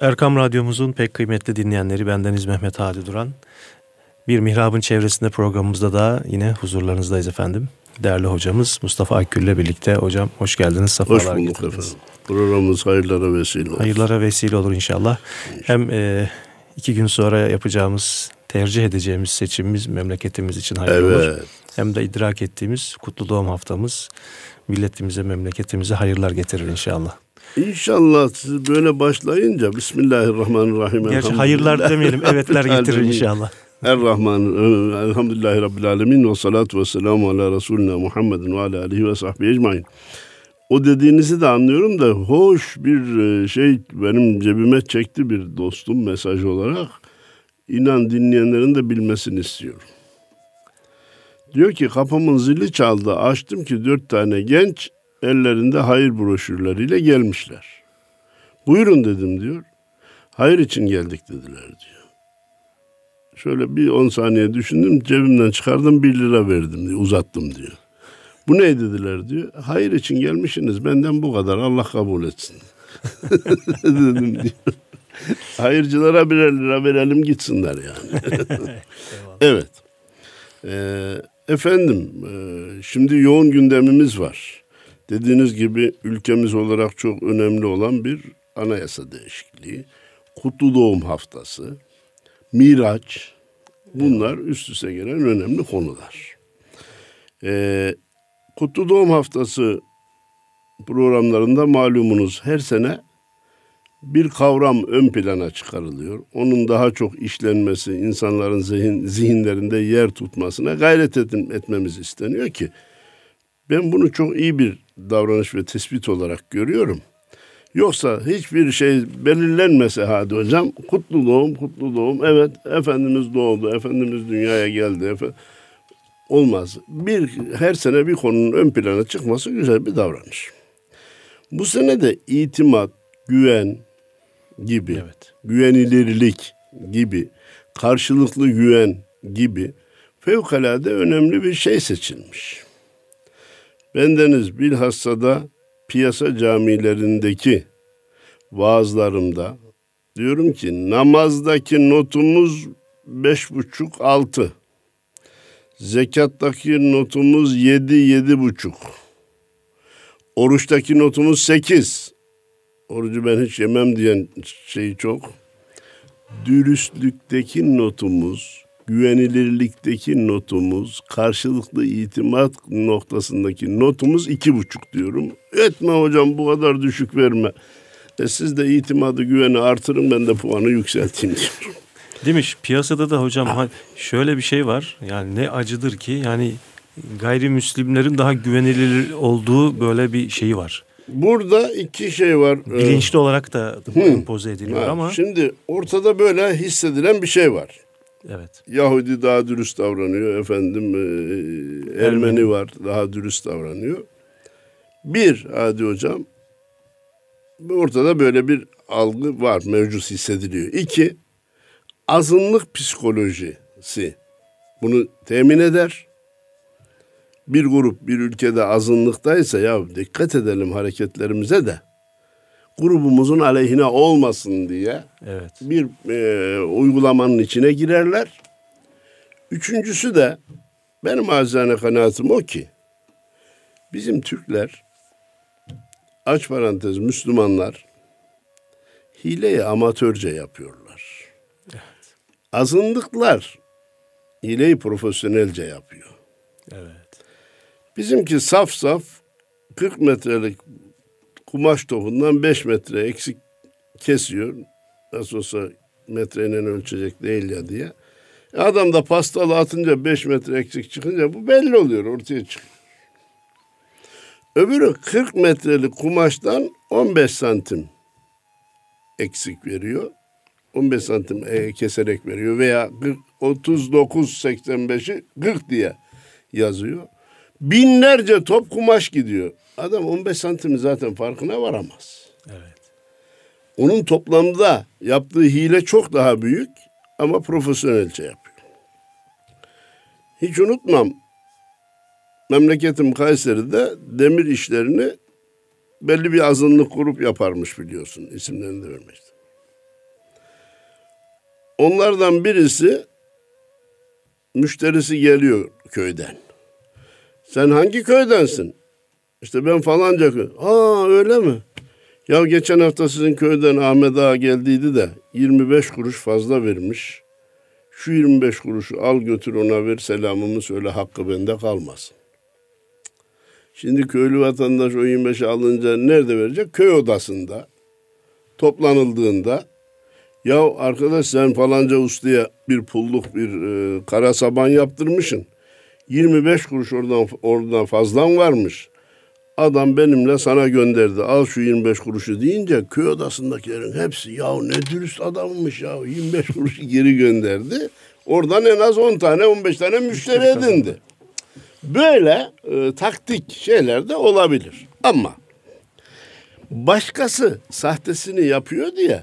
Erkam Radyomuzun pek kıymetli dinleyenleri bendeniz Mehmet Hadi Duran. Bir Mihrab'ın çevresinde programımızda da yine huzurlarınızdayız efendim. Değerli hocamız Mustafa Akgül ile birlikte. Hocam hoş geldiniz. Safalar hoş bulduk getirdiniz. efendim. Programımız hayırlara vesile olur. Hayırlara vesile olur inşallah. inşallah. Hem e, iki gün sonra yapacağımız, tercih edeceğimiz seçimimiz memleketimiz için hayırlı evet. olur. Hem de idrak ettiğimiz kutlu doğum haftamız milletimize, memleketimize hayırlar getirir inşallah. İnşallah siz böyle başlayınca Bismillahirrahmanirrahim. Gerçi hayırlar demeyelim, evetler getirir inşallah. Er-Rahman, Elhamdülillahi Rabbil Alemin ve salatu ve selamu ala Resulina Muhammedin ve ala alihi ve sahbihi ecmain. O dediğinizi de anlıyorum da hoş bir e, şey benim cebime çekti bir dostum mesaj olarak. İnan dinleyenlerin de bilmesini istiyorum. Diyor ki kapımın zili çaldı açtım ki dört tane genç ellerinde hayır broşürleriyle gelmişler. Buyurun dedim diyor. Hayır için geldik dediler diyor. Şöyle bir on saniye düşündüm cebimden çıkardım bir lira verdim diyor uzattım diyor. Bu ne dediler diyor. Hayır için gelmişsiniz benden bu kadar Allah kabul etsin. dedim diyor. Hayırcılara birer lira verelim gitsinler yani. evet. Ee, efendim e, şimdi yoğun gündemimiz var dediğiniz gibi ülkemiz olarak çok önemli olan bir anayasa değişikliği, kutlu doğum haftası, miraç bunlar üst üste gelen önemli konular. Ee, kutlu doğum haftası programlarında malumunuz her sene bir kavram ön plana çıkarılıyor. Onun daha çok işlenmesi, insanların zihin, zihinlerinde yer tutmasına gayret etmemiz isteniyor ki ben bunu çok iyi bir davranış ve tespit olarak görüyorum. Yoksa hiçbir şey belirlenmese hadi hocam kutlu doğum kutlu doğum evet Efendimiz doğdu Efendimiz dünyaya geldi efendim. olmaz. Bir her sene bir konunun ön plana çıkması güzel bir davranış. Bu sene de itimat, güven gibi, evet. güvenilirlik gibi, karşılıklı güven gibi fevkalade önemli bir şey seçilmiş. Bendeniz bilhassa da piyasa camilerindeki vaazlarımda diyorum ki namazdaki notumuz beş buçuk altı. Zekattaki notumuz yedi yedi buçuk. Oruçtaki notumuz sekiz. Orucu ben hiç yemem diyen şeyi çok. Dürüstlükteki notumuz güvenilirlikteki notumuz, karşılıklı itimat noktasındaki notumuz iki buçuk diyorum. Etme hocam bu kadar düşük verme. E siz de itimadı güveni artırın ben de puanı yükselteyim diyorum. Demiş piyasada da hocam şöyle bir şey var. Yani ne acıdır ki yani gayrimüslimlerin daha güvenilir olduğu böyle bir şeyi var. Burada iki şey var. Bilinçli olarak da hmm. poze ediliyor ha, ama. Şimdi ortada böyle hissedilen bir şey var. Evet. Yahudi daha dürüst davranıyor efendim. E, Ermeni var daha dürüst davranıyor. Bir hadi hocam ortada böyle bir algı var mevcut hissediliyor. İki azınlık psikolojisi bunu temin eder. Bir grup bir ülkede azınlıktaysa ya dikkat edelim hareketlerimize de grubumuzun aleyhine olmasın diye evet. bir e, uygulamanın içine girerler. Üçüncüsü de benim acizane kanaatim o ki bizim Türkler aç parantez Müslümanlar hileyi amatörce yapıyorlar. Evet. Azınlıklar hileyi profesyonelce yapıyor. Evet. Bizimki saf saf 40 metrelik kumaş topundan 5 metre eksik kesiyor. Nasıl olsa metreyle ölçecek değil ya diye. Adam da pastalı atınca 5 metre eksik çıkınca bu belli oluyor ortaya çıkıyor. Öbürü 40 metrelik kumaştan 15 santim eksik veriyor. 15 santim e, keserek veriyor veya 39.85'i 40 diye yazıyor. Binlerce top kumaş gidiyor. Adam 15 santim zaten farkına varamaz. Evet. Onun toplamda yaptığı hile çok daha büyük ama profesyonelce yapıyor. Hiç unutmam. Memleketim Kayseri'de demir işlerini belli bir azınlık grup yaparmış biliyorsun. İsimlerini de vermiştim. Onlardan birisi müşterisi geliyor köyden. Sen hangi köydensin? İşte ben falanca köy. Aa öyle mi? Ya geçen hafta sizin köyden Ahmet Ağa geldiydi de 25 kuruş fazla vermiş. Şu 25 kuruşu al götür ona ver selamımı söyle hakkı bende kalmasın. Şimdi köylü vatandaş o 25'i alınca nerede verecek? Köy odasında toplanıldığında ya arkadaş sen falanca ustaya bir pulluk bir e, kara saban yaptırmışsın. 25 kuruş oradan oradan fazlan varmış. Adam benimle sana gönderdi. Al şu 25 kuruşu deyince köy odasındakilerin hepsi ya ne dürüst adammış ya 25 kuruşu geri gönderdi. Oradan en az 10 tane 15 tane müşteri edindi. Böyle e, taktik şeyler de olabilir. Ama başkası sahtesini yapıyor diye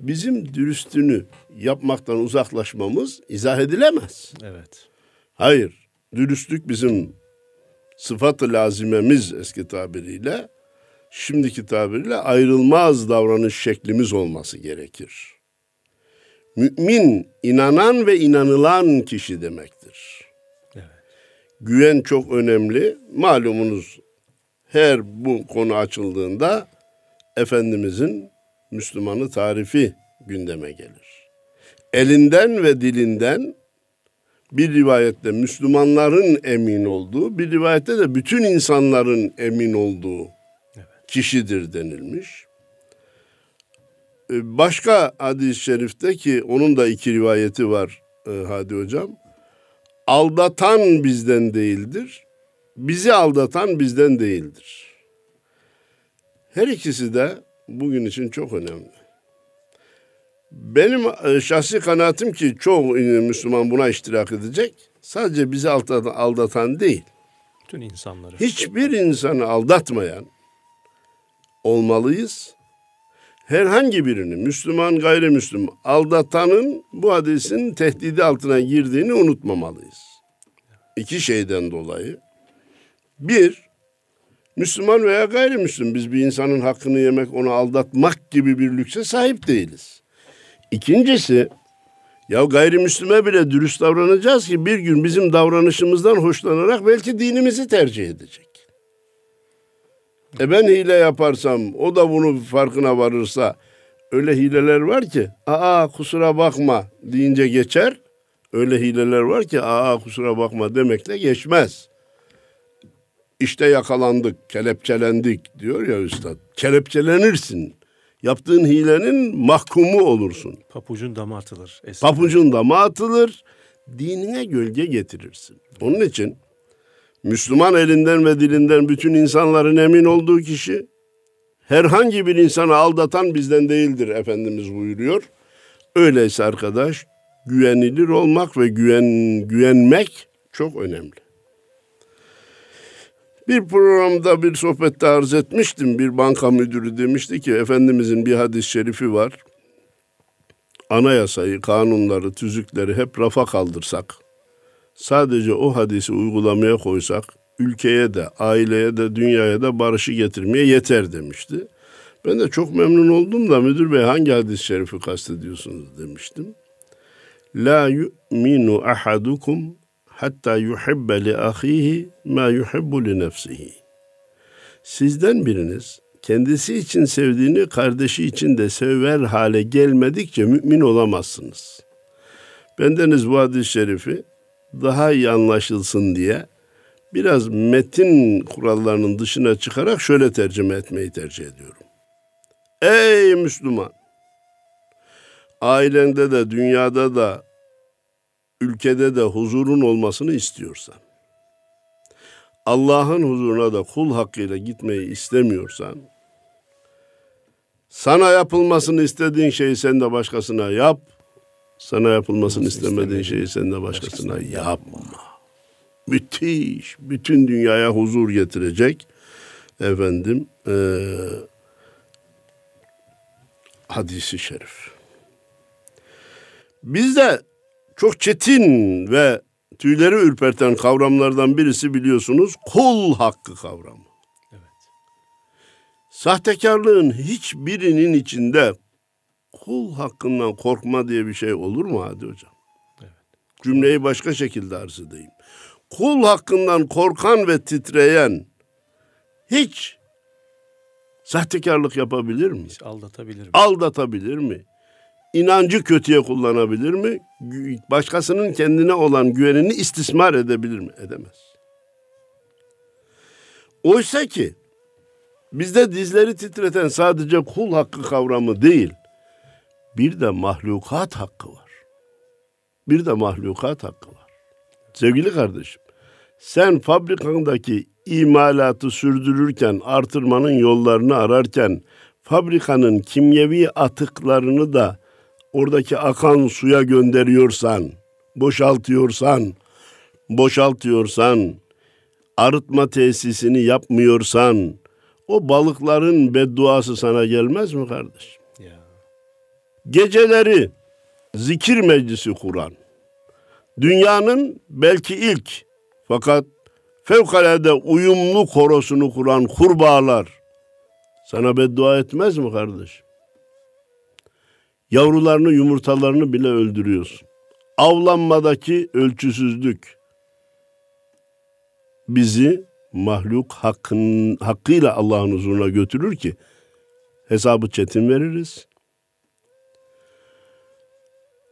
bizim dürüstünü yapmaktan uzaklaşmamız izah edilemez. Evet. Hayır, dürüstlük bizim sıfat-ı lazimemiz eski tabiriyle, şimdiki tabiriyle ayrılmaz davranış şeklimiz olması gerekir. Mümin, inanan ve inanılan kişi demektir. Evet. Güven çok önemli. Malumunuz her bu konu açıldığında Efendimizin Müslümanı tarifi gündeme gelir. Elinden ve dilinden bir rivayette Müslümanların emin olduğu, bir rivayette de bütün insanların emin olduğu evet. kişidir denilmiş. Ee, başka hadis-i şerifte ki onun da iki rivayeti var e, Hadi Hocam. Aldatan bizden değildir, bizi aldatan bizden değildir. Her ikisi de bugün için çok önemli. Benim e, şahsi kanaatim ki çoğu Müslüman buna iştirak edecek. Sadece bizi aldatan, aldatan değil. Bütün insanları. Hiçbir insanı aldatmayan olmalıyız. Herhangi birini Müslüman gayrimüslim aldatanın bu hadisin tehdidi altına girdiğini unutmamalıyız. İki şeyden dolayı. Bir, Müslüman veya gayrimüslim biz bir insanın hakkını yemek, onu aldatmak gibi bir lükse sahip değiliz. İkincisi ya gayrimüslime bile dürüst davranacağız ki bir gün bizim davranışımızdan hoşlanarak belki dinimizi tercih edecek. E ben hile yaparsam o da bunun farkına varırsa öyle hileler var ki aa kusura bakma deyince geçer. Öyle hileler var ki aa kusura bakma demekle geçmez. İşte yakalandık, kelepçelendik diyor ya üstad. Kelepçelenirsin. Yaptığın hilenin mahkumu olursun. Papucun dama atılır. Eskiden. Papucun dama atılır. Dinine gölge getirirsin. Onun için Müslüman elinden ve dilinden bütün insanların emin olduğu kişi herhangi bir insanı aldatan bizden değildir Efendimiz buyuruyor. Öyleyse arkadaş güvenilir olmak ve güven güvenmek çok önemli. Bir programda bir sohbette arz etmiştim. Bir banka müdürü demişti ki Efendimizin bir hadis-i şerifi var. Anayasayı, kanunları, tüzükleri hep rafa kaldırsak, sadece o hadisi uygulamaya koysak, ülkeye de, aileye de, dünyaya da barışı getirmeye yeter demişti. Ben de çok memnun oldum da müdür bey hangi hadis-i şerifi kastediyorsunuz demiştim. La yu'minu ahadukum hatta yuhibbe li ahihi ma yuhibbu li nefsihi. Sizden biriniz kendisi için sevdiğini kardeşi için de sever hale gelmedikçe mümin olamazsınız. Bendeniz bu hadis-i şerifi daha iyi anlaşılsın diye biraz metin kurallarının dışına çıkarak şöyle tercüme etmeyi tercih ediyorum. Ey Müslüman! Ailende de dünyada da ülkede de huzurun olmasını istiyorsan, Allah'ın huzuruna da kul hakkıyla gitmeyi istemiyorsan, sana yapılmasını istediğin şeyi sen de başkasına yap, sana yapılmasını istemediğin şeyi sen de başkasına yapma. Müthiş, bütün dünyaya huzur getirecek efendim e, hadisi şerif. Biz de çok çetin ve tüyleri ürperten kavramlardan birisi biliyorsunuz kul hakkı kavramı. Evet. Sahtekarlığın hiçbirinin içinde kul hakkından korkma diye bir şey olur mu hadi hocam? Evet. Cümleyi başka şekilde arz edeyim. Kul hakkından korkan ve titreyen hiç sahtekarlık yapabilir mi? Hiç aldatabilir mi? Aldatabilir mi? İnancı kötüye kullanabilir mi? Başkasının kendine olan güvenini istismar edebilir mi? Edemez. Oysa ki bizde dizleri titreten sadece kul hakkı kavramı değil, bir de mahlukat hakkı var. Bir de mahlukat hakkı var. Sevgili kardeşim, sen fabrikandaki imalatı sürdürürken, artırmanın yollarını ararken, fabrikanın kimyevi atıklarını da oradaki akan suya gönderiyorsan, boşaltıyorsan, boşaltıyorsan, arıtma tesisini yapmıyorsan, o balıkların bedduası sana gelmez mi kardeşim? Ya. Geceleri zikir meclisi kuran, dünyanın belki ilk fakat fevkalade uyumlu korosunu kuran kurbağalar sana beddua etmez mi kardeş? Yavrularını, yumurtalarını bile öldürüyorsun. Avlanmadaki ölçüsüzlük bizi mahluk hakkın, hakkıyla Allah'ın huzuruna götürür ki hesabı çetin veririz.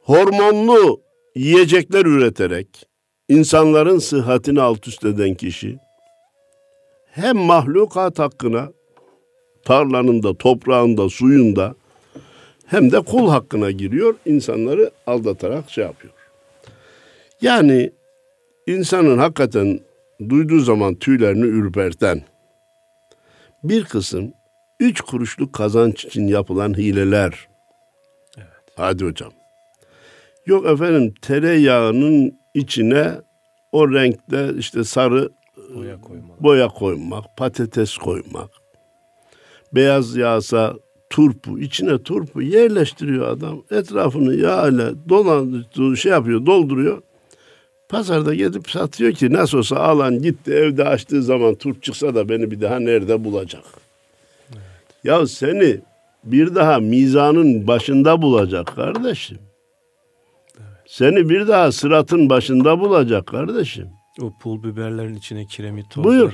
Hormonlu yiyecekler üreterek insanların sıhhatini alt üst eden kişi hem mahlukat hakkına tarlanında, toprağında, suyunda hem de kul hakkına giriyor. insanları aldatarak şey yapıyor. Yani insanın hakikaten duyduğu zaman tüylerini ürperten bir kısım üç kuruşluk kazanç için yapılan hileler. Evet. Hadi hocam. Yok efendim tereyağının içine o renkte işte sarı boya boya koymak patates koymak. Beyaz yağsa turpu, içine turpu yerleştiriyor adam. Etrafını yağ ile dolan şey yapıyor, dolduruyor. Pazarda gidip satıyor ki nasıl olsa alan gitti evde açtığı zaman turp çıksa da beni bir daha nerede bulacak? Evet. Ya seni bir daha mizanın başında bulacak kardeşim. Seni bir daha sıratın başında bulacak kardeşim. O pul biberlerin içine kiremit tozları. Buyur.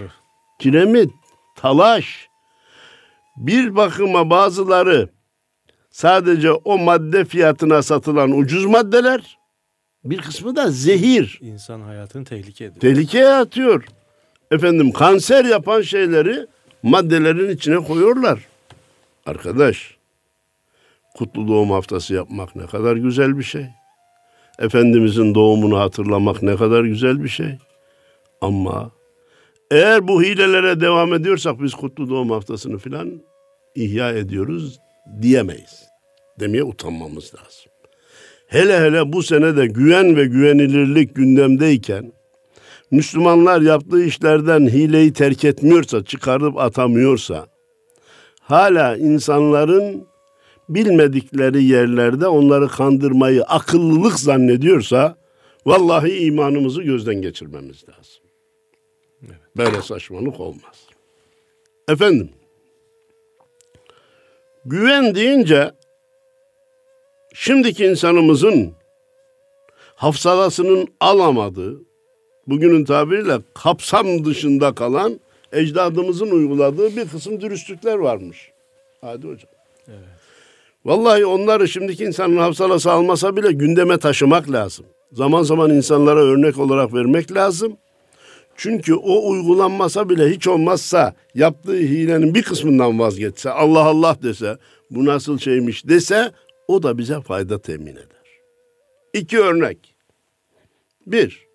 Kiremit, talaş. Bir bakıma bazıları sadece o madde fiyatına satılan ucuz maddeler. Bir kısmı da zehir. İnsan hayatını tehlike ediyor. Tehlikeye atıyor. Efendim kanser yapan şeyleri maddelerin içine koyuyorlar. Arkadaş, kutlu doğum haftası yapmak ne kadar güzel bir şey. Efendimizin doğumunu hatırlamak ne kadar güzel bir şey. Ama eğer bu hilelere devam ediyorsak biz kutlu doğum haftasını filan ihya ediyoruz diyemeyiz. Demeye utanmamız lazım. Hele hele bu sene de güven ve güvenilirlik gündemdeyken Müslümanlar yaptığı işlerden hileyi terk etmiyorsa, çıkarıp atamıyorsa, hala insanların bilmedikleri yerlerde onları kandırmayı akıllılık zannediyorsa vallahi imanımızı gözden geçirmemiz lazım. Evet. Böyle saçmalık olmaz. Efendim, güven deyince şimdiki insanımızın hafsalasının alamadığı, bugünün tabiriyle kapsam dışında kalan ecdadımızın uyguladığı bir kısım dürüstlükler varmış. Hadi hocam. Evet. Vallahi onları şimdiki insanın hafsalası almasa bile gündeme taşımak lazım. Zaman zaman insanlara örnek olarak vermek lazım. Çünkü o uygulanmasa bile hiç olmazsa yaptığı hilenin bir kısmından vazgeçse, Allah Allah dese, bu nasıl şeymiş dese o da bize fayda temin eder. İki örnek. Bir,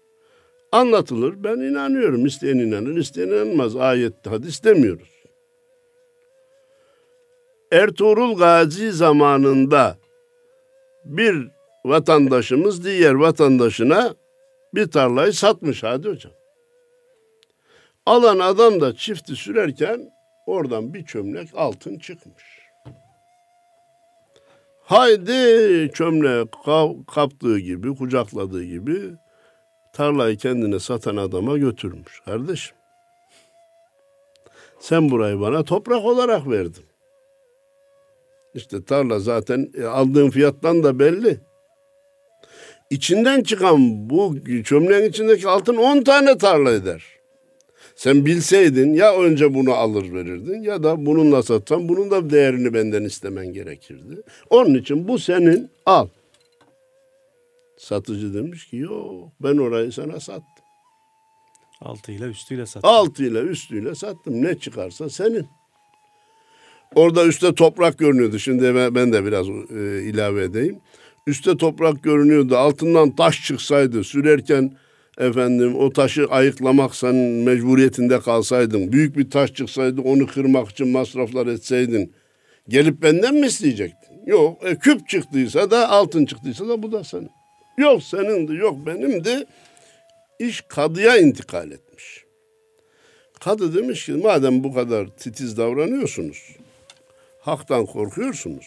anlatılır. Ben inanıyorum. İsteyen inanır, isteyen inanmaz. Ayet, hadis demiyoruz. Ertuğrul Gazi zamanında bir vatandaşımız diğer vatandaşına bir tarlayı satmış hadi hocam. Alan adam da çifti sürerken oradan bir çömlek altın çıkmış. Haydi çömleği kaptığı gibi, kucakladığı gibi tarlayı kendine satan adama götürmüş. Kardeşim, sen burayı bana toprak olarak verdin. İşte tarla zaten e, aldığın fiyattan da belli. İçinden çıkan bu çömleğin içindeki altın 10 tane tarla eder. Sen bilseydin ya önce bunu alır verirdin ya da bununla satsan bunun da değerini benden istemen gerekirdi. Onun için bu senin al. Satıcı demiş ki yok ben orayı sana sattım. Altıyla üstüyle sattım. Altıyla üstüyle sattım. Ne çıkarsa senin. Orada üstte toprak görünüyordu. Şimdi ben de biraz e, ilave edeyim. Üste toprak görünüyordu. Altından taş çıksaydı sürerken efendim o taşı ayıklamak sen mecburiyetinde kalsaydın. Büyük bir taş çıksaydı onu kırmak için masraflar etseydin. Gelip benden mi isteyecektin? Yok. E, küp çıktıysa da altın çıktıysa da bu da senin. Yok senindi yok benimdi. İş kadıya intikal etmiş. Kadı demiş ki madem bu kadar titiz davranıyorsunuz, haktan korkuyorsunuz.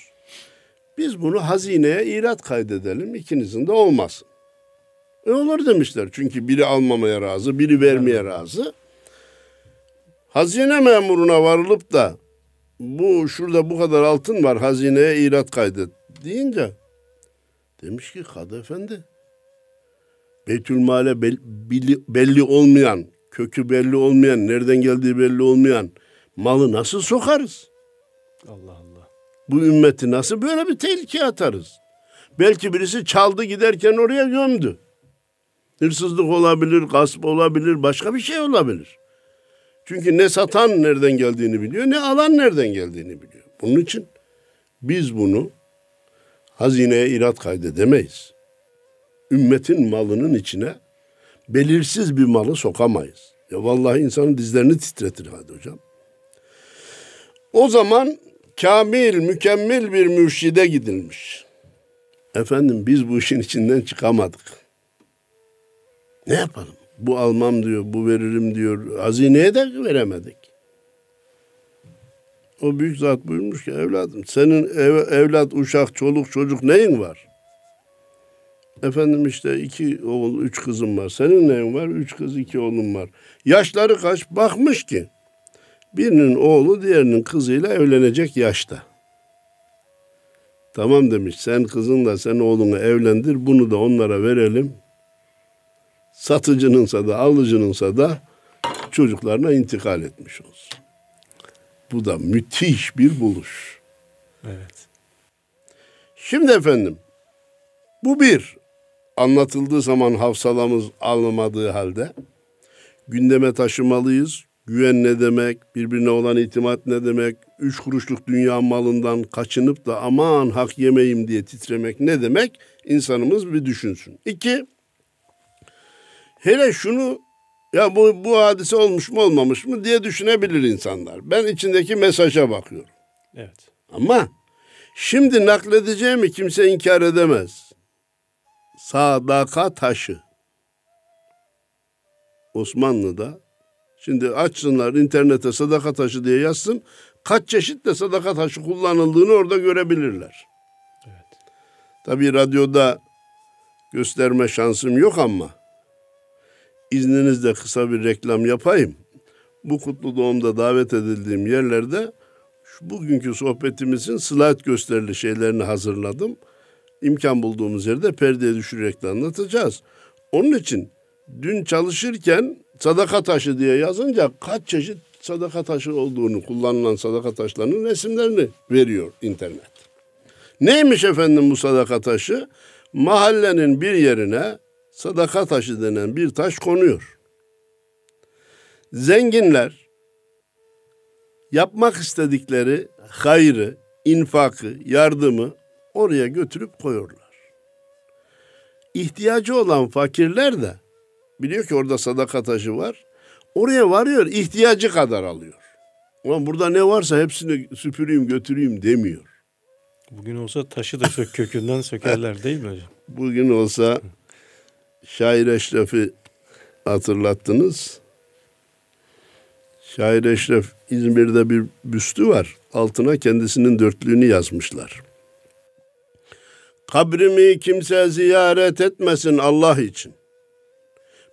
Biz bunu hazineye irat kaydedelim ikinizin de olmasın. E olur demişler çünkü biri almamaya razı, biri vermeye razı. Hazine memuruna varılıp da bu şurada bu kadar altın var hazineye irat kaydet deyince demiş ki Kadı Efendi Beytülmale belli, belli olmayan, kökü belli olmayan, nereden geldiği belli olmayan malı nasıl sokarız? Allah Allah. Bu ümmeti nasıl böyle bir tehlikeye atarız? Belki birisi çaldı giderken oraya gömdü. Hırsızlık olabilir, gasp olabilir, başka bir şey olabilir. Çünkü ne satan nereden geldiğini biliyor, ne alan nereden geldiğini biliyor. Bunun için biz bunu hazineye irat kaydedemeyiz. Ümmetin malının içine belirsiz bir malı sokamayız. Ya vallahi insanın dizlerini titretir hadi hocam. O zaman kamil, mükemmel bir mürşide gidilmiş. Efendim biz bu işin içinden çıkamadık. Ne yapalım? Bu almam diyor, bu veririm diyor. Hazineye de veremedik. O büyük zat buyurmuş ki evladım senin ev, evlat, uşak, çoluk, çocuk neyin var? Efendim işte iki oğul, üç kızım var. Senin neyin var? Üç kız, iki oğlum var. Yaşları kaç? Bakmış ki birinin oğlu diğerinin kızıyla evlenecek yaşta. Tamam demiş sen kızınla sen oğlunu evlendir bunu da onlara verelim. Satıcınınsa da alıcınınsa da çocuklarına intikal etmiş olsun. Bu da müthiş bir buluş. Evet. Şimdi efendim bu bir anlatıldığı zaman hafsalamız almadığı halde gündeme taşımalıyız. Güven ne demek, birbirine olan itimat ne demek, üç kuruşluk dünya malından kaçınıp da aman hak yemeyim diye titremek ne demek? İnsanımız bir düşünsün. İki, hele şunu ya bu, bu hadise olmuş mu olmamış mı diye düşünebilir insanlar. Ben içindeki mesaja bakıyorum. Evet. Ama şimdi nakledeceğimi kimse inkar edemez. Sadaka taşı. Osmanlı'da Şimdi açsınlar internete sadaka taşı diye yazsın. Kaç çeşit de sadaka taşı kullanıldığını orada görebilirler. Evet. Tabii radyoda gösterme şansım yok ama izninizle kısa bir reklam yapayım. Bu kutlu doğumda davet edildiğim yerlerde şu bugünkü sohbetimizin slide gösterili şeylerini hazırladım. İmkan bulduğumuz yerde perdeye düşürerek de anlatacağız. Onun için dün çalışırken sadaka taşı diye yazınca kaç çeşit sadaka taşı olduğunu, kullanılan sadaka taşlarının resimlerini veriyor internet. Neymiş efendim bu sadaka taşı? Mahallenin bir yerine sadaka taşı denen bir taş konuyor. Zenginler yapmak istedikleri hayrı, infakı, yardımı oraya götürüp koyuyorlar. İhtiyacı olan fakirler de Biliyor ki orada sadaka taşı var. Oraya varıyor, ihtiyacı kadar alıyor. Ama burada ne varsa hepsini süpüreyim, götüreyim demiyor. Bugün olsa taşı da sök kökünden sökerler değil mi hocam? Bugün olsa Şair Eşref'i hatırlattınız. Şair Eşref İzmir'de bir büstü var. Altına kendisinin dörtlüğünü yazmışlar. Kabrimi kimse ziyaret etmesin Allah için.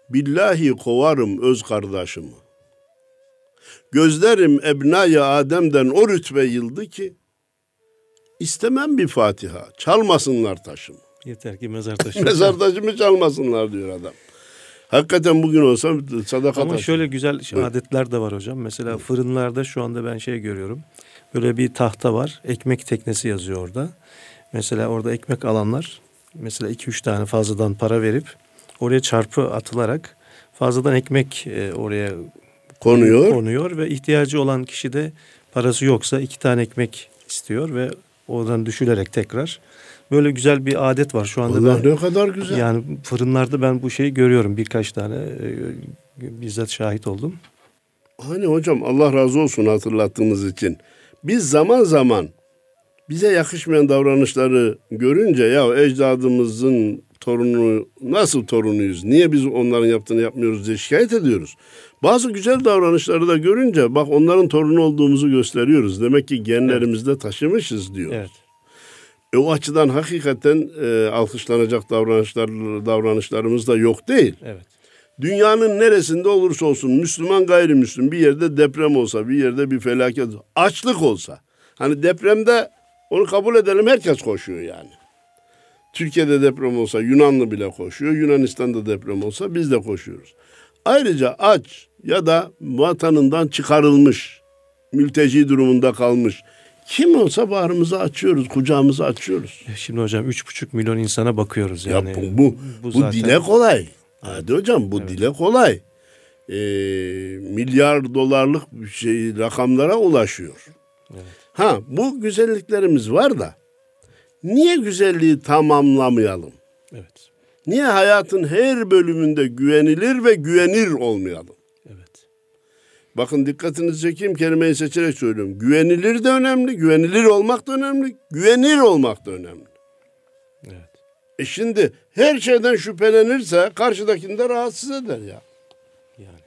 Billahi kovarım öz kardeşimi. Gözlerim ebnaya Adem'den o rütbe yıldı ki, İstemem bir Fatiha. Çalmasınlar taşımı. Yeter ki mezar taşı. mezar taşımı çalmasınlar diyor adam. Hakikaten bugün olsa sadaka Ama taşı. şöyle güzel adetler de var hocam. Mesela fırınlarda şu anda ben şey görüyorum. Böyle bir tahta var. Ekmek teknesi yazıyor orada. Mesela orada ekmek alanlar mesela 2-3 tane fazladan para verip oraya çarpı atılarak fazladan ekmek e, oraya konuyor. konuyor ve ihtiyacı olan kişi de parası yoksa iki tane ekmek istiyor ve oradan düşülerek tekrar böyle güzel bir adet var şu anda. Allah ben, ne kadar güzel. Yani fırınlarda ben bu şeyi görüyorum birkaç tane e, bizzat şahit oldum. Hani hocam Allah razı olsun hatırlattığınız için. Biz zaman zaman bize yakışmayan davranışları görünce ya ecdadımızın torunu nasıl torunuyuz? Niye biz onların yaptığını yapmıyoruz diye şikayet ediyoruz. Bazı güzel davranışları da görünce bak onların torunu olduğumuzu gösteriyoruz. Demek ki genlerimizde evet. taşımışız diyor. Evet. E, o açıdan hakikaten e, alkışlanacak davranışlar davranışlarımız da yok değil. Evet. Dünyanın neresinde olursa olsun Müslüman gayrimüslim bir yerde deprem olsa, bir yerde bir felaket, açlık olsa. Hani depremde onu kabul edelim herkes koşuyor yani. Türkiye'de deprem olsa Yunanlı bile koşuyor. Yunanistan'da deprem olsa biz de koşuyoruz. Ayrıca aç ya da vatanından çıkarılmış, mülteci durumunda kalmış. Kim olsa bağrımızı açıyoruz, kucağımızı açıyoruz. Şimdi hocam üç buçuk milyon insana bakıyoruz yani. Ya bu, bu, bu, bu dile kolay. Hadi hocam bu evet. dile kolay. Ee, milyar dolarlık şey rakamlara ulaşıyor. Evet. Ha bu güzelliklerimiz var da niye güzelliği tamamlamayalım? Evet. Niye hayatın her bölümünde güvenilir ve güvenir olmayalım? Bakın dikkatinizi çekeyim kelimeyi seçerek söylüyorum. Güvenilir de önemli, güvenilir olmak da önemli, güvenir olmak da önemli. Evet. E şimdi her şeyden şüphelenirse karşıdakini de rahatsız eder ya. Yani.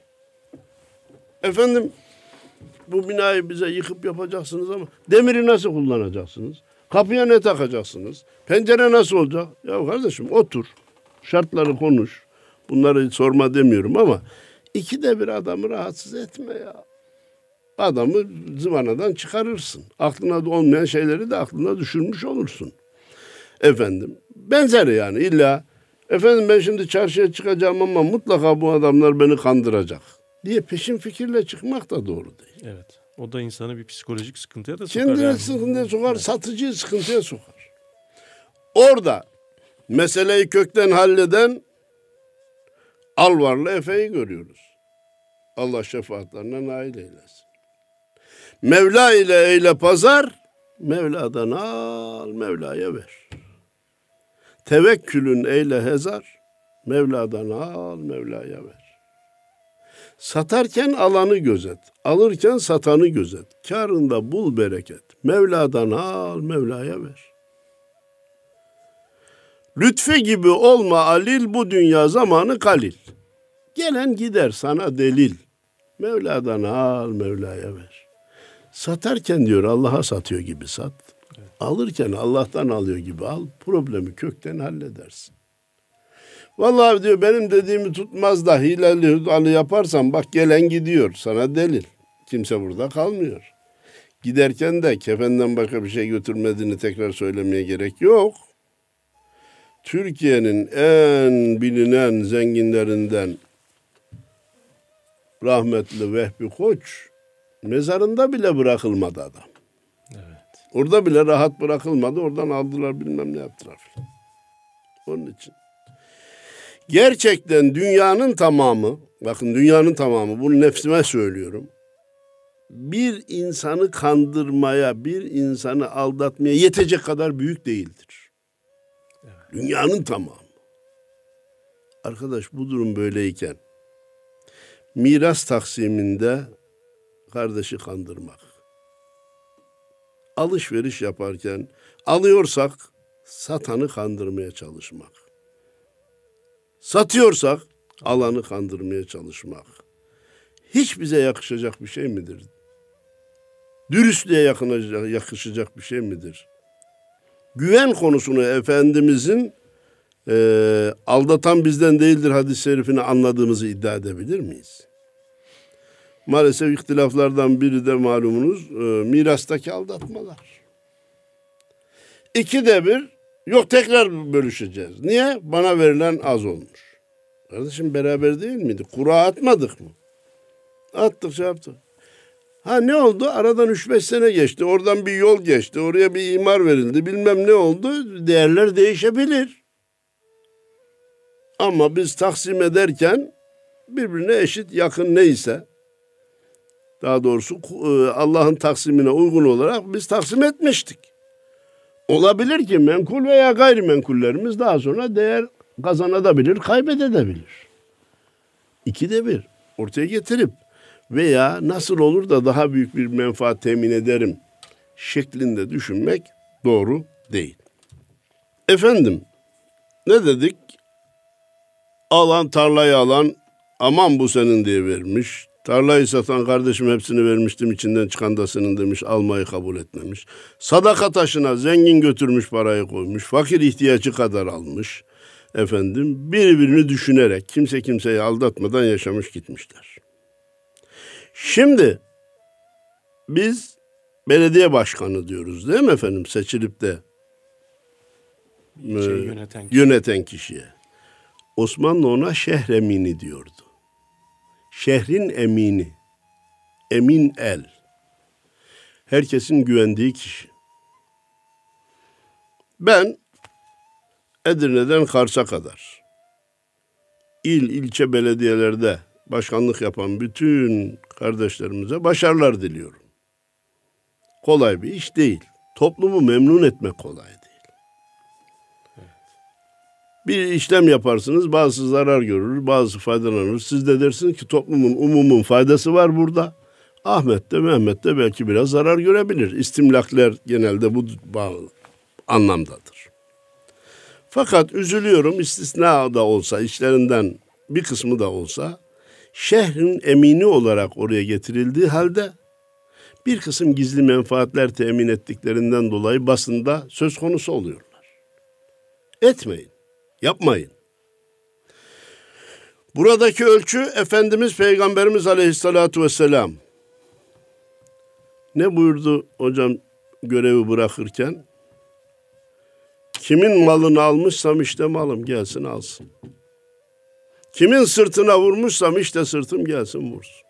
Efendim bu binayı bize yıkıp yapacaksınız ama demiri nasıl kullanacaksınız? Kapıya ne takacaksınız? Pencere nasıl olacak? Ya kardeşim otur. Şartları konuş. Bunları sorma demiyorum ama ikide bir adamı rahatsız etme ya. Adamı zıvanadan çıkarırsın. Aklına olmayan şeyleri de aklına düşürmüş olursun. Efendim benzer yani illa efendim ben şimdi çarşıya çıkacağım ama mutlaka bu adamlar beni kandıracak diye peşin fikirle çıkmak da doğru değil. Evet. O da insanı bir psikolojik sıkıntıya da sokar. Kendini yani. sıkıntıya sokar, evet. satıcıyı sıkıntıya sokar. Orada meseleyi kökten halleden Alvarlı Efe'yi görüyoruz. Allah şefaatlerine nail eylesin. Mevla ile eyle pazar, Mevla'dan al, Mevla'ya ver. Tevekkülün eyle hezar, Mevla'dan al, Mevla'ya ver. Satarken alanı gözet, alırken satanı gözet. Karında bul bereket. Mevla'dan al, Mevla'ya ver. Lütfi gibi olma alil bu dünya zamanı kalil. Gelen gider sana delil. Mevla'dan al, Mevla'ya ver. Satarken diyor Allah'a satıyor gibi sat. Alırken Allah'tan alıyor gibi al. Problemi kökten halledersin. Vallahi diyor benim dediğimi tutmaz da hileli hudalı yaparsan bak gelen gidiyor sana delil. Kimse burada kalmıyor. Giderken de kefenden başka bir şey götürmediğini tekrar söylemeye gerek yok. Türkiye'nin en bilinen zenginlerinden rahmetli Vehbi Koç mezarında bile bırakılmadı adam. Evet. Orada bile rahat bırakılmadı. Oradan aldılar bilmem ne yaptılar. Onun için. Gerçekten dünyanın tamamı, bakın dünyanın tamamı, bunu nefsime söylüyorum. Bir insanı kandırmaya, bir insanı aldatmaya yetecek kadar büyük değildir. Dünyanın tamamı. Arkadaş bu durum böyleyken miras taksiminde kardeşi kandırmak. Alışveriş yaparken alıyorsak satanı kandırmaya çalışmak. Satıyorsak alanı kandırmaya çalışmak. Hiç bize yakışacak bir şey midir? Dürüstlüğe yakışacak bir şey midir? Güven konusunu Efendimizin e, aldatan bizden değildir hadis-i şerifini anladığımızı iddia edebilir miyiz? Maalesef ihtilaflardan biri de malumunuz e, mirastaki aldatmalar. İkide bir yok tekrar bölüşeceğiz. Niye? Bana verilen az olmuş. Kardeşim beraber değil miydi? Kura atmadık mı? Attık şey yaptık. Ha ne oldu? Aradan 3-5 sene geçti. Oradan bir yol geçti. Oraya bir imar verildi. Bilmem ne oldu. Değerler değişebilir. Ama biz taksim ederken birbirine eşit yakın neyse daha doğrusu e, Allah'ın taksimine uygun olarak biz taksim etmiştik. Olabilir ki menkul veya gayrimenkullerimiz daha sonra değer kazanabilir, kaybedebilir. İkide bir ortaya getirip veya nasıl olur da daha büyük bir menfaat temin ederim şeklinde düşünmek doğru değil. Efendim ne dedik? Alan tarlayı alan aman bu senin diye vermiş. Tarlayı satan kardeşim hepsini vermiştim içinden çıkan da senin demiş almayı kabul etmemiş. Sadaka taşına zengin götürmüş parayı koymuş. Fakir ihtiyacı kadar almış. Efendim birbirini düşünerek kimse kimseyi aldatmadan yaşamış gitmişler. Şimdi biz belediye başkanı diyoruz değil mi efendim seçilip de şey, yöneten, kişi. yöneten kişiye. Osmanlı ona şehremini diyordu. Şehrin emini. Emin el. Herkesin güvendiği kişi. Ben Edirne'den Kars'a kadar il ilçe belediyelerde başkanlık yapan bütün kardeşlerimize başarılar diliyorum. Kolay bir iş değil. Toplumu memnun etmek kolay değil. Bir işlem yaparsınız, bazı zarar görür, bazı faydalanır. Siz de dersiniz ki toplumun, umumun faydası var burada. Ahmet de Mehmet de belki biraz zarar görebilir. İstimlakler genelde bu anlamdadır. Fakat üzülüyorum istisna da olsa, işlerinden bir kısmı da olsa şehrin emini olarak oraya getirildiği halde bir kısım gizli menfaatler temin ettiklerinden dolayı basında söz konusu oluyorlar. Etmeyin, yapmayın. Buradaki ölçü Efendimiz Peygamberimiz Aleyhisselatü Vesselam. Ne buyurdu hocam görevi bırakırken? Kimin malını almışsam işte malım gelsin alsın. Kimin sırtına vurmuşsam işte sırtım gelsin vursun.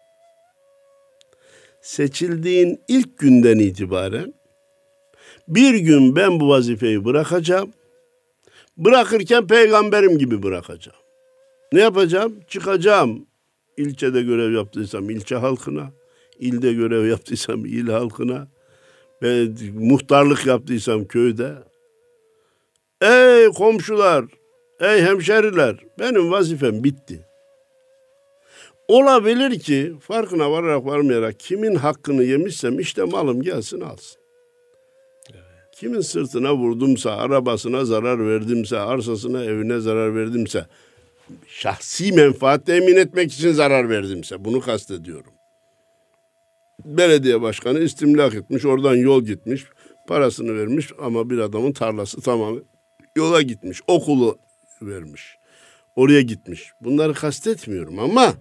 Seçildiğin ilk günden itibaren bir gün ben bu vazifeyi bırakacağım. Bırakırken peygamberim gibi bırakacağım. Ne yapacağım? Çıkacağım. İlçede görev yaptıysam ilçe halkına, ilde görev yaptıysam il halkına, ve muhtarlık yaptıysam köyde. Ey komşular, Ey hemşeriler benim vazifem bitti. Olabilir ki farkına vararak varmayarak kimin hakkını yemişsem işte malım gelsin alsın. Kimin sırtına vurdumsa, arabasına zarar verdimse, arsasına, evine zarar verdimse, şahsi menfaat temin etmek için zarar verdimse bunu kastediyorum. Belediye başkanı istimlak etmiş, oradan yol gitmiş, parasını vermiş ama bir adamın tarlası tamamı yola gitmiş. Okulu vermiş. Oraya gitmiş. Bunları kastetmiyorum ama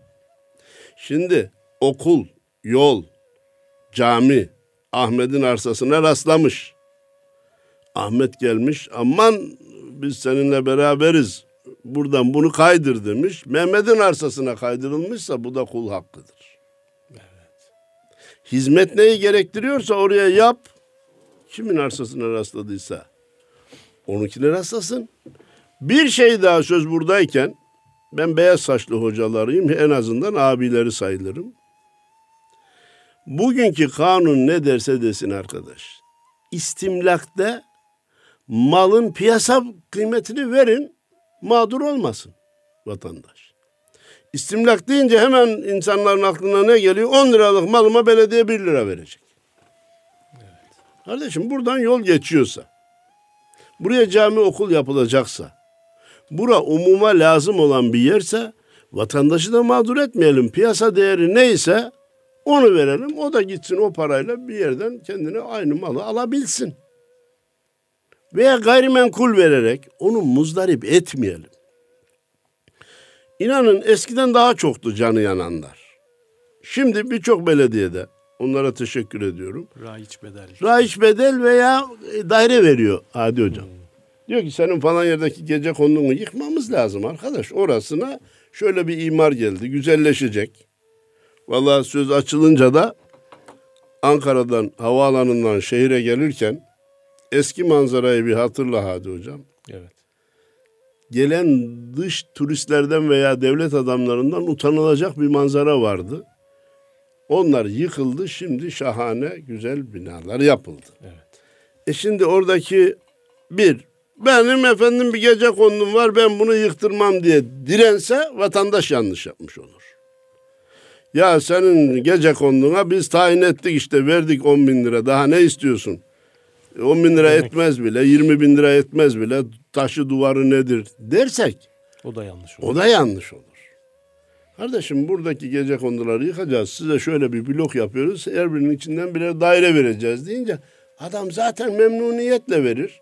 şimdi okul, yol, cami Ahmet'in arsasına rastlamış. Ahmet gelmiş aman biz seninle beraberiz. Buradan bunu kaydır demiş. Mehmet'in arsasına kaydırılmışsa bu da kul hakkıdır. Evet. Hizmet neyi gerektiriyorsa oraya yap. Kimin arsasına rastladıysa onunkine rastlasın. Bir şey daha söz buradayken ben beyaz saçlı hocalarıyım en azından abileri sayılırım. Bugünkü kanun ne derse desin arkadaş. İstimlakta malın piyasa kıymetini verin mağdur olmasın vatandaş. İstimlak deyince hemen insanların aklına ne geliyor? 10 liralık malıma belediye 1 lira verecek. Evet. Kardeşim buradan yol geçiyorsa, buraya cami okul yapılacaksa, bura umuma lazım olan bir yerse vatandaşı da mağdur etmeyelim. Piyasa değeri neyse onu verelim. O da gitsin o parayla bir yerden kendine aynı malı alabilsin. Veya gayrimenkul vererek onu muzdarip etmeyelim. İnanın eskiden daha çoktu canı yananlar. Şimdi birçok belediyede Onlara teşekkür ediyorum. Raiç bedel. Raiç bedel veya daire veriyor Hadi Hocam. Hmm. Diyor ki senin falan yerdeki gece konduğunu yıkmamız lazım arkadaş. Orasına şöyle bir imar geldi. Güzelleşecek. Vallahi söz açılınca da Ankara'dan havaalanından şehire gelirken eski manzarayı bir hatırla Hadi Hocam. Evet. Gelen dış turistlerden veya devlet adamlarından utanılacak bir manzara vardı. Onlar yıkıldı. Şimdi şahane güzel binalar yapıldı. Evet. E şimdi oradaki bir benim efendim bir gece kondum var ben bunu yıktırmam diye dirense vatandaş yanlış yapmış olur. Ya senin gece konduğuna biz tayin ettik işte verdik 10 bin lira daha ne istiyorsun? 10 e, bin lira Demek. etmez bile 20 bin lira etmez bile taşı duvarı nedir dersek. O da yanlış olur. O da yanlış olur. Kardeşim buradaki gece konduları yıkacağız. Size şöyle bir blok yapıyoruz. Her birinin içinden birer daire vereceğiz deyince adam zaten memnuniyetle verir.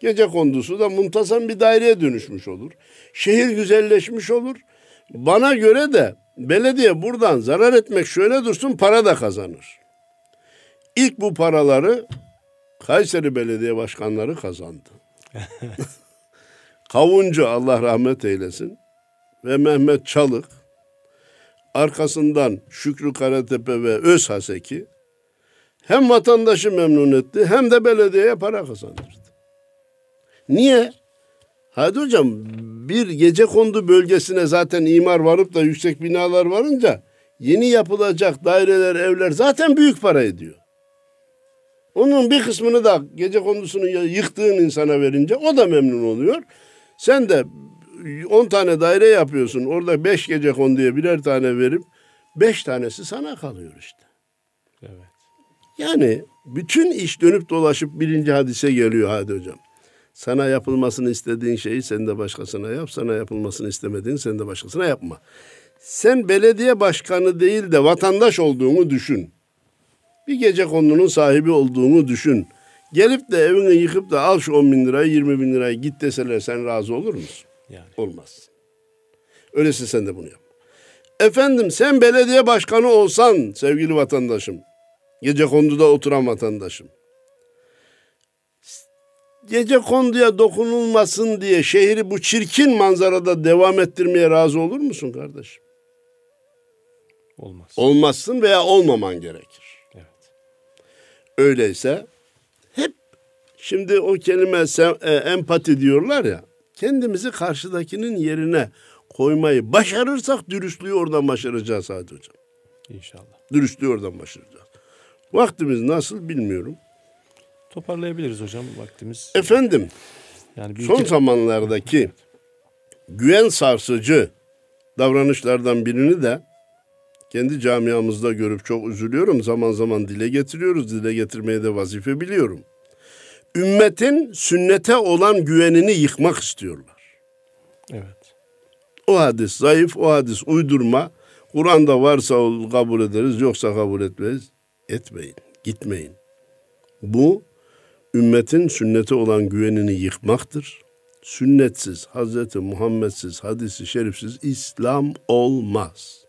Gece kondusu da muntazam bir daireye dönüşmüş olur. Şehir güzelleşmiş olur. Bana göre de belediye buradan zarar etmek şöyle dursun para da kazanır. İlk bu paraları Kayseri Belediye Başkanları kazandı. Kavuncu Allah rahmet eylesin ve Mehmet Çalık arkasından Şükrü Karatepe ve Öz Haseki hem vatandaşı memnun etti hem de belediyeye para kazandırdı. Niye? Hadi hocam bir gece kondu bölgesine zaten imar varıp da yüksek binalar varınca yeni yapılacak daireler, evler zaten büyük para ediyor. Onun bir kısmını da gece kondusunu yıktığın insana verince o da memnun oluyor. Sen de 10 tane daire yapıyorsun. Orada 5 gece konduya birer tane verip 5 tanesi sana kalıyor işte. Evet. Yani bütün iş dönüp dolaşıp birinci hadise geliyor hadi hocam. Sana yapılmasını istediğin şeyi sen de başkasına yap. Sana yapılmasını istemediğin sen de başkasına yapma. Sen belediye başkanı değil de vatandaş olduğunu düşün. Bir gece konunun sahibi olduğunu düşün. Gelip de evini yıkıp da al şu 10 bin lirayı 20 bin lirayı git deseler sen razı olur musun? Yani. Olmaz. Öyleyse sen de bunu yap. Efendim sen belediye başkanı olsan sevgili vatandaşım. Gece konduda oturan vatandaşım gece konduya dokunulmasın diye şehri bu çirkin manzarada devam ettirmeye razı olur musun kardeşim? Olmaz. Olmazsın veya olmaman gerekir. Evet. Öyleyse hep şimdi o kelime e, empati diyorlar ya kendimizi karşıdakinin yerine koymayı başarırsak dürüstlüğü oradan başaracağız Hadi Hocam. İnşallah. Dürüstlüğü oradan başaracağız. Vaktimiz nasıl bilmiyorum. Toparlayabiliriz hocam vaktimiz. Efendim, yani son iki... zamanlardaki güven sarsıcı davranışlardan birini de kendi camiamızda görüp çok üzülüyorum. Zaman zaman dile getiriyoruz. Dile getirmeye de vazife biliyorum. Ümmetin sünnete olan güvenini yıkmak istiyorlar. Evet. O hadis zayıf, o hadis uydurma. Kur'an'da varsa kabul ederiz, yoksa kabul etmeyiz. Etmeyin, gitmeyin. Bu ümmetin sünnete olan güvenini yıkmaktır. Sünnetsiz, Hazreti Muhammedsiz, hadisi şerifsiz İslam olmaz.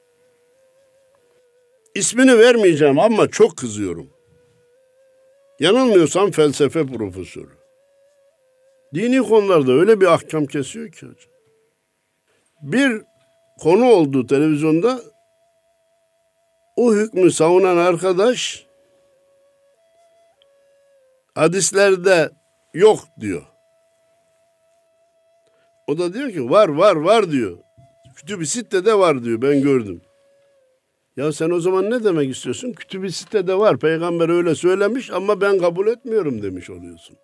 İsmini vermeyeceğim ama çok kızıyorum. Yanılmıyorsam felsefe profesörü. Dini konularda öyle bir ahkam kesiyor ki hocam. Bir konu oldu televizyonda. O hükmü savunan arkadaş hadislerde yok diyor. O da diyor ki var var var diyor. Kütüb-i Sitte'de var diyor ben gördüm. Ya sen o zaman ne demek istiyorsun? Kütüb-i Sitte'de var. Peygamber öyle söylemiş ama ben kabul etmiyorum demiş oluyorsun.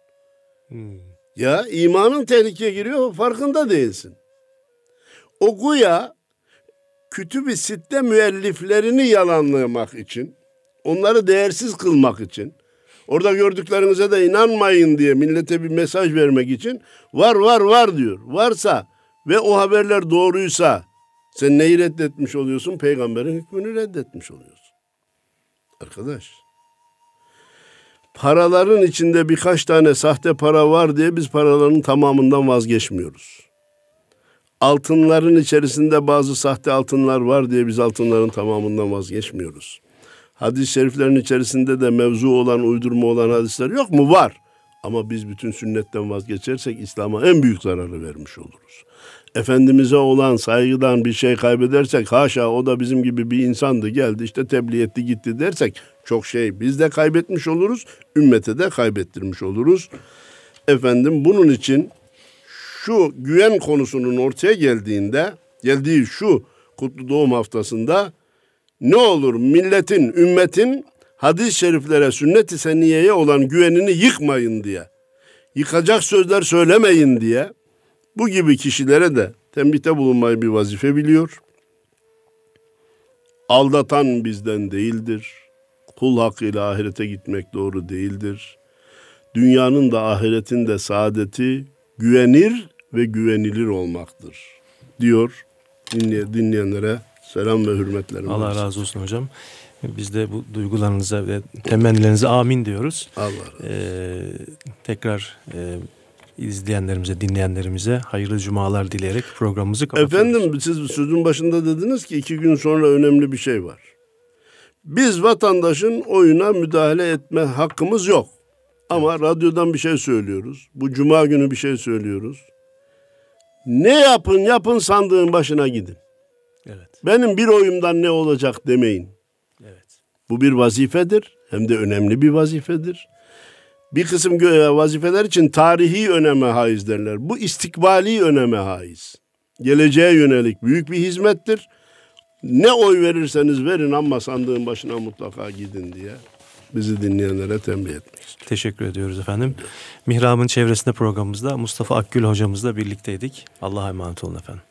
Hmm. Ya imanın tehlikeye giriyor farkında değilsin. O guya Kütüb-i Sitte müelliflerini yalanlamak için, onları değersiz kılmak için, Orada gördüklerinize de inanmayın diye millete bir mesaj vermek için var var var diyor. Varsa ve o haberler doğruysa sen neyi reddetmiş oluyorsun? Peygamberin hükmünü reddetmiş oluyorsun. Arkadaş. Paraların içinde birkaç tane sahte para var diye biz paraların tamamından vazgeçmiyoruz. Altınların içerisinde bazı sahte altınlar var diye biz altınların tamamından vazgeçmiyoruz. Hadis-i şeriflerin içerisinde de mevzu olan, uydurma olan hadisler yok mu? Var. Ama biz bütün sünnetten vazgeçersek İslam'a en büyük zararı vermiş oluruz. Efendimiz'e olan saygıdan bir şey kaybedersek haşa o da bizim gibi bir insandı geldi işte tebliğ etti gitti dersek çok şey biz de kaybetmiş oluruz ümmete de kaybettirmiş oluruz. Efendim bunun için şu güven konusunun ortaya geldiğinde geldiği şu kutlu doğum haftasında ne olur milletin ümmetin hadis-i şeriflere sünnet-i seniyeye olan güvenini yıkmayın diye yıkacak sözler söylemeyin diye bu gibi kişilere de tembihte bulunmayı bir vazife biliyor. Aldatan bizden değildir. Kul hakkıyla ahirete gitmek doğru değildir. Dünyanın da ahiretin de saadeti güvenir ve güvenilir olmaktır diyor dinleyenlere selam ve hürmetlerim. Allah razı olsun hocam. Biz de bu duygularınıza ve temennilerinize amin diyoruz. Allah razı olsun. Ee, tekrar e, izleyenlerimize, dinleyenlerimize hayırlı cumalar dileyerek programımızı kapatıyoruz. Efendim siz sözün başında dediniz ki iki gün sonra önemli bir şey var. Biz vatandaşın oyuna müdahale etme hakkımız yok. Ama radyodan bir şey söylüyoruz. Bu cuma günü bir şey söylüyoruz. Ne yapın yapın sandığın başına gidin. Evet. Benim bir oyumdan ne olacak demeyin. Evet. Bu bir vazifedir. Hem de önemli bir vazifedir. Bir kısım vazifeler için tarihi öneme haiz derler. Bu istikbali öneme haiz. Geleceğe yönelik büyük bir hizmettir. Ne oy verirseniz verin ama sandığın başına mutlaka gidin diye bizi dinleyenlere tembih etmek istiyorum. Teşekkür ediyoruz efendim. Mihrab'ın çevresinde programımızda Mustafa Akgül hocamızla birlikteydik. Allah'a emanet olun efendim.